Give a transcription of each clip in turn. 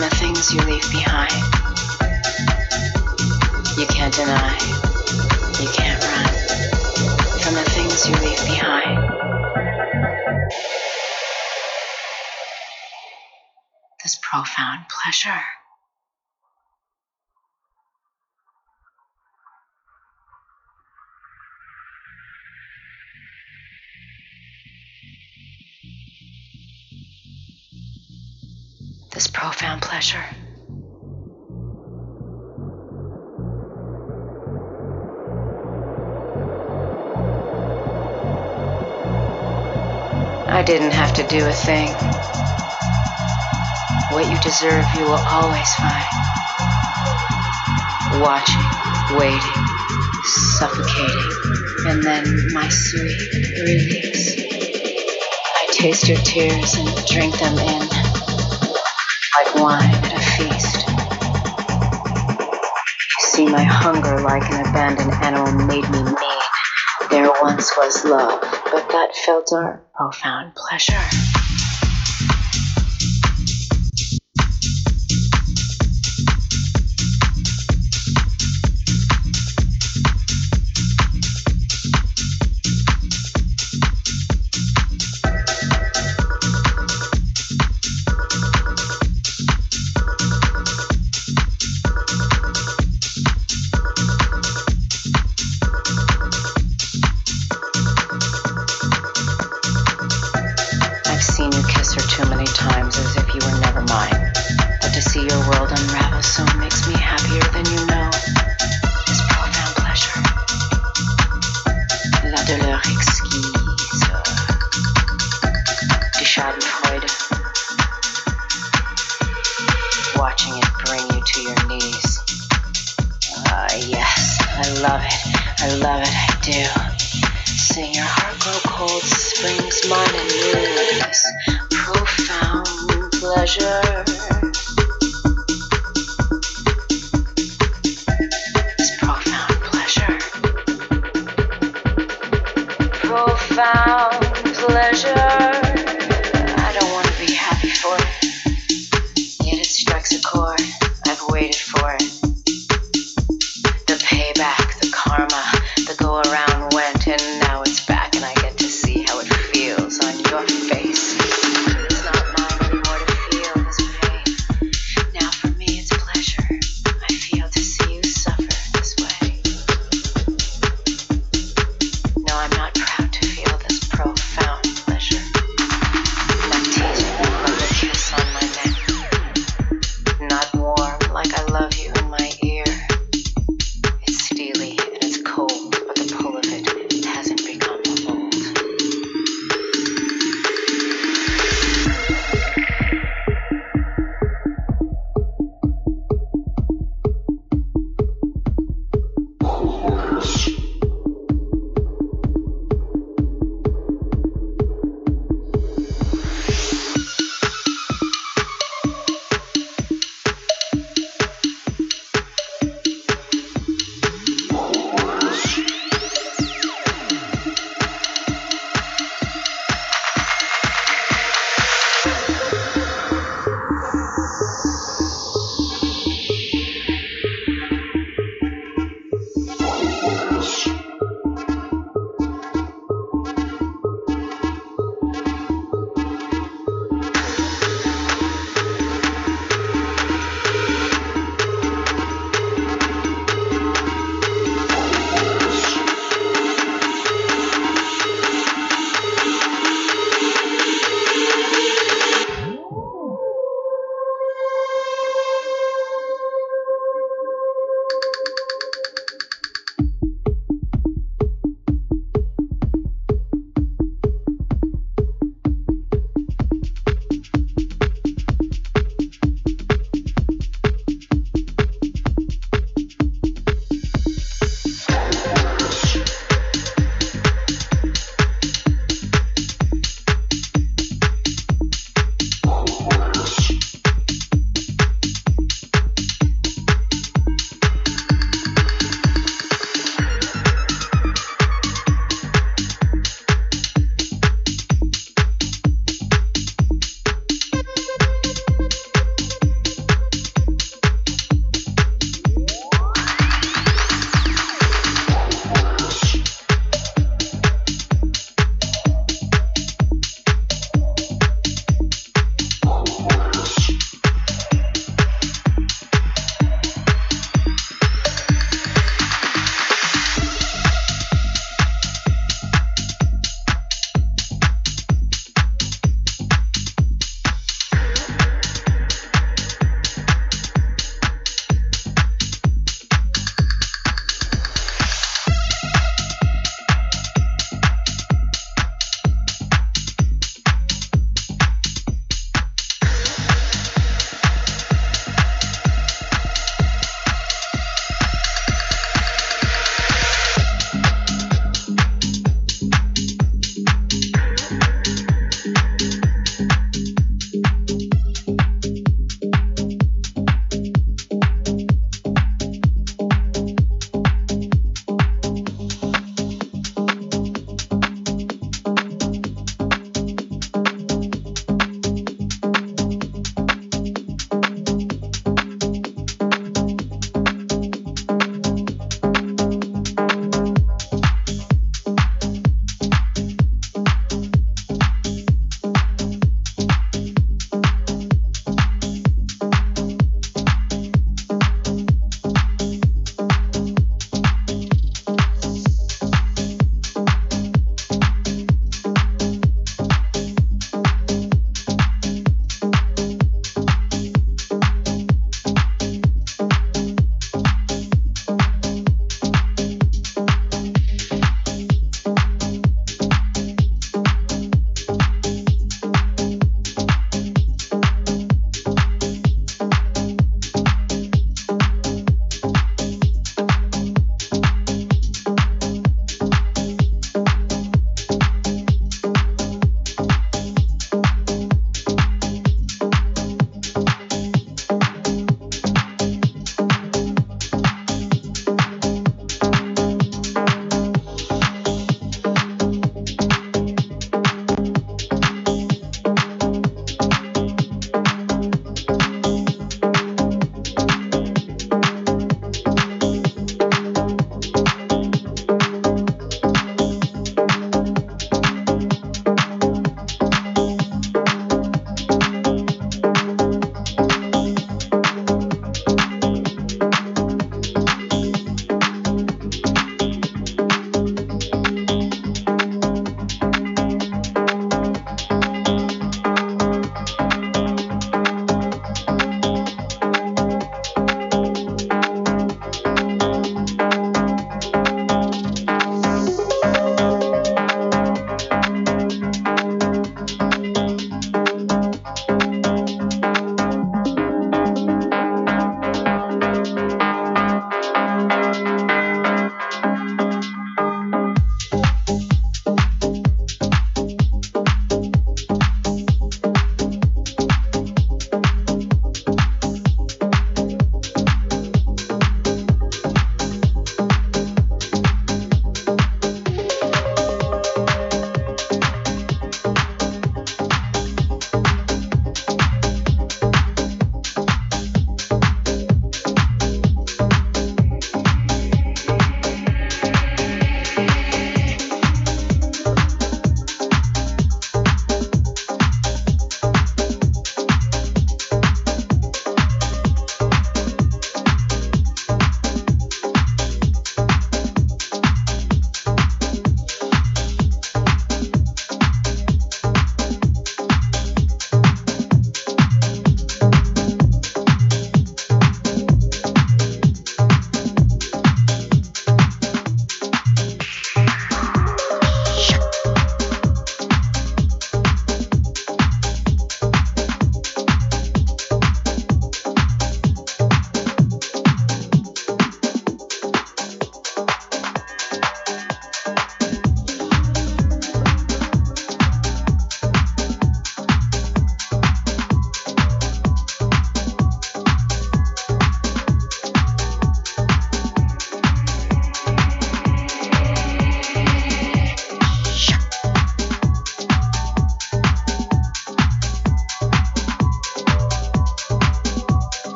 and the things you leave behind. You can't deny, you can't run from the things you leave behind. This profound pleasure. this profound pleasure. I didn't have to do a thing. What you deserve, you will always find. Watching, waiting, suffocating, and then my sweet release. I taste your tears and drink them in wine at a feast. You see, my hunger, like an abandoned animal, made me mean. There once was love, but that felt our profound pleasure.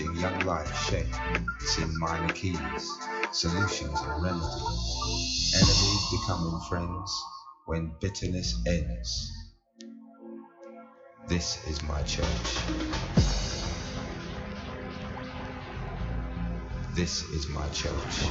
teaching young life shape, in minor keys, solutions and remedies, enemies becoming friends when bitterness ends. This is my church. This is my church.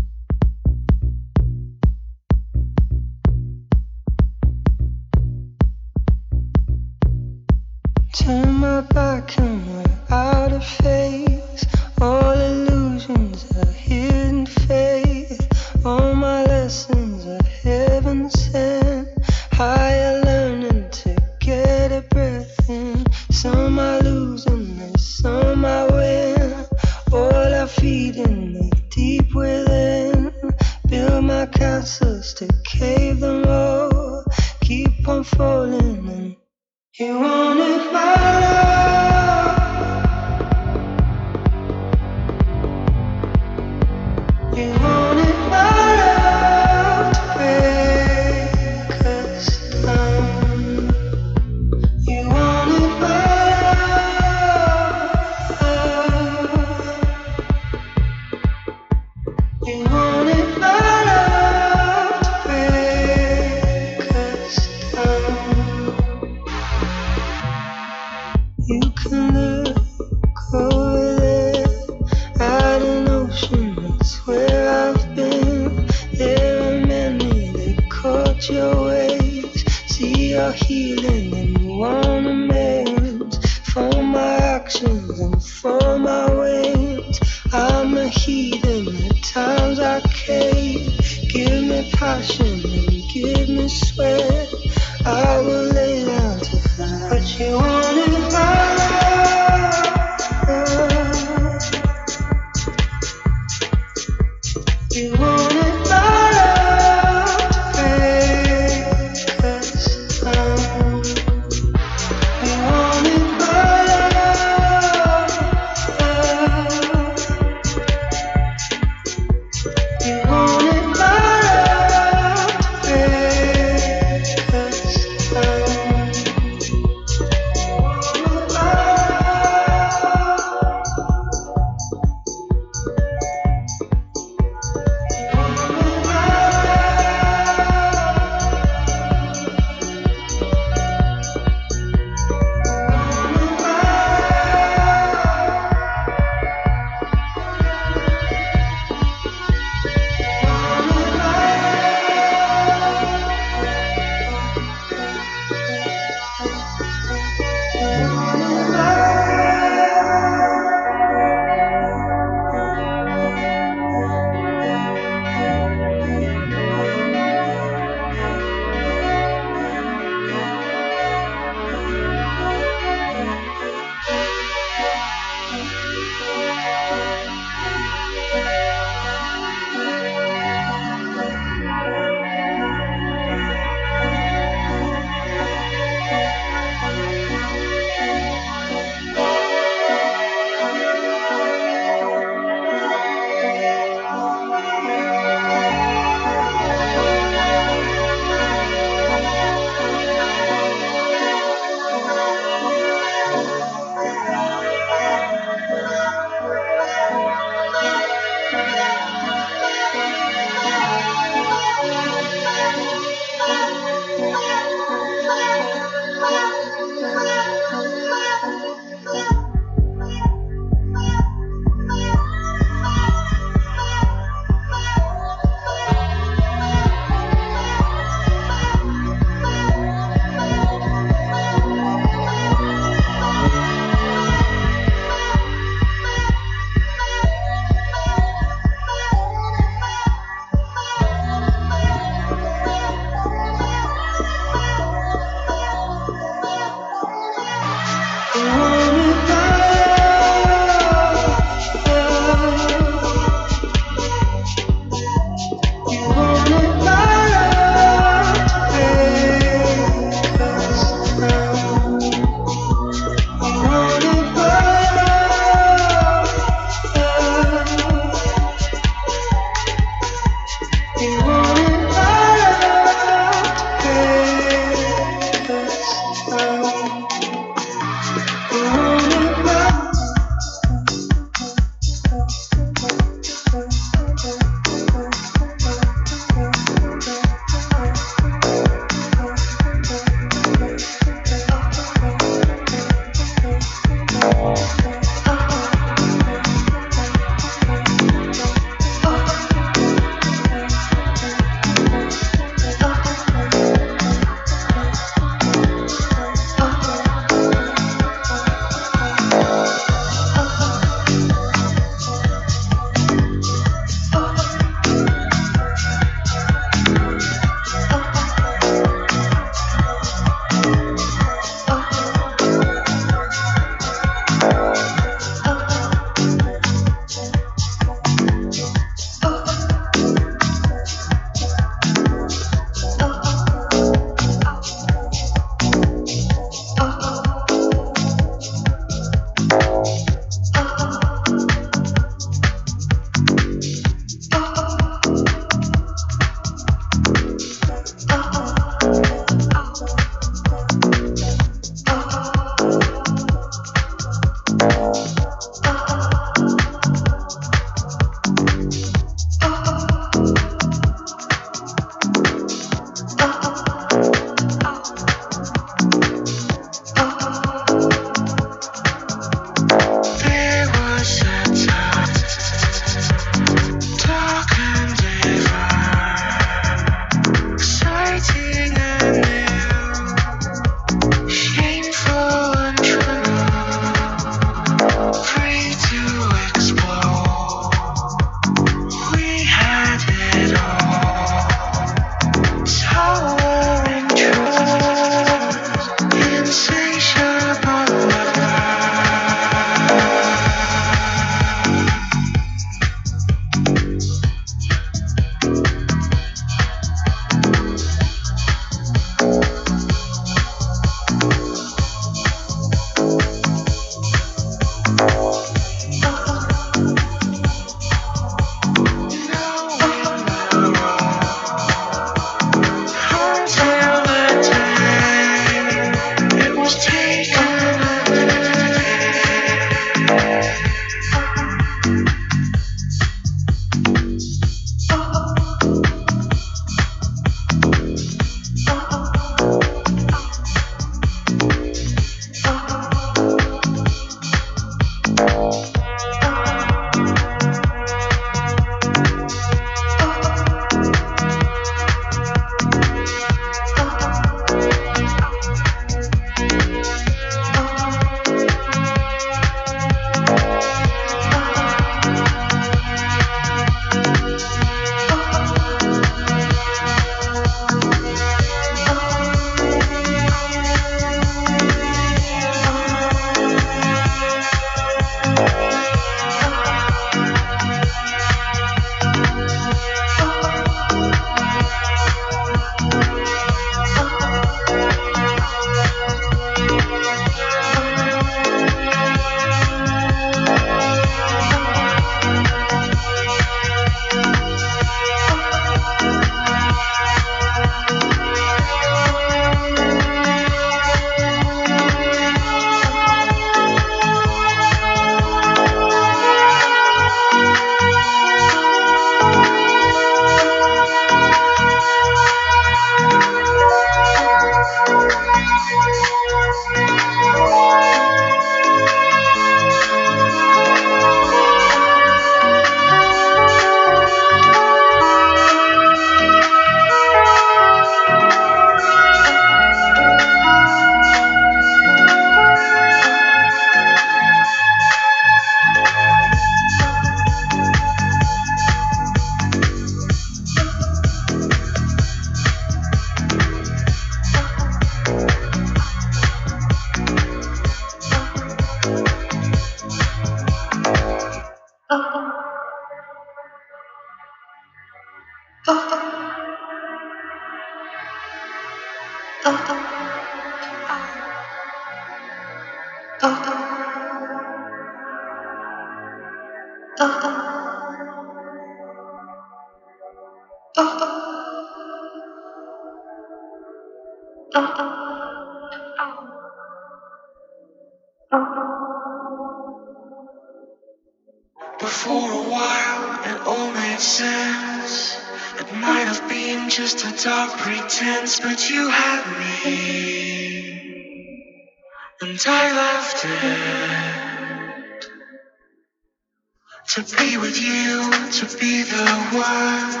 To be with you, to be the one,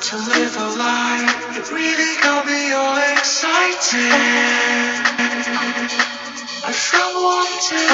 to live a life that really got me all excited. I felt wanted.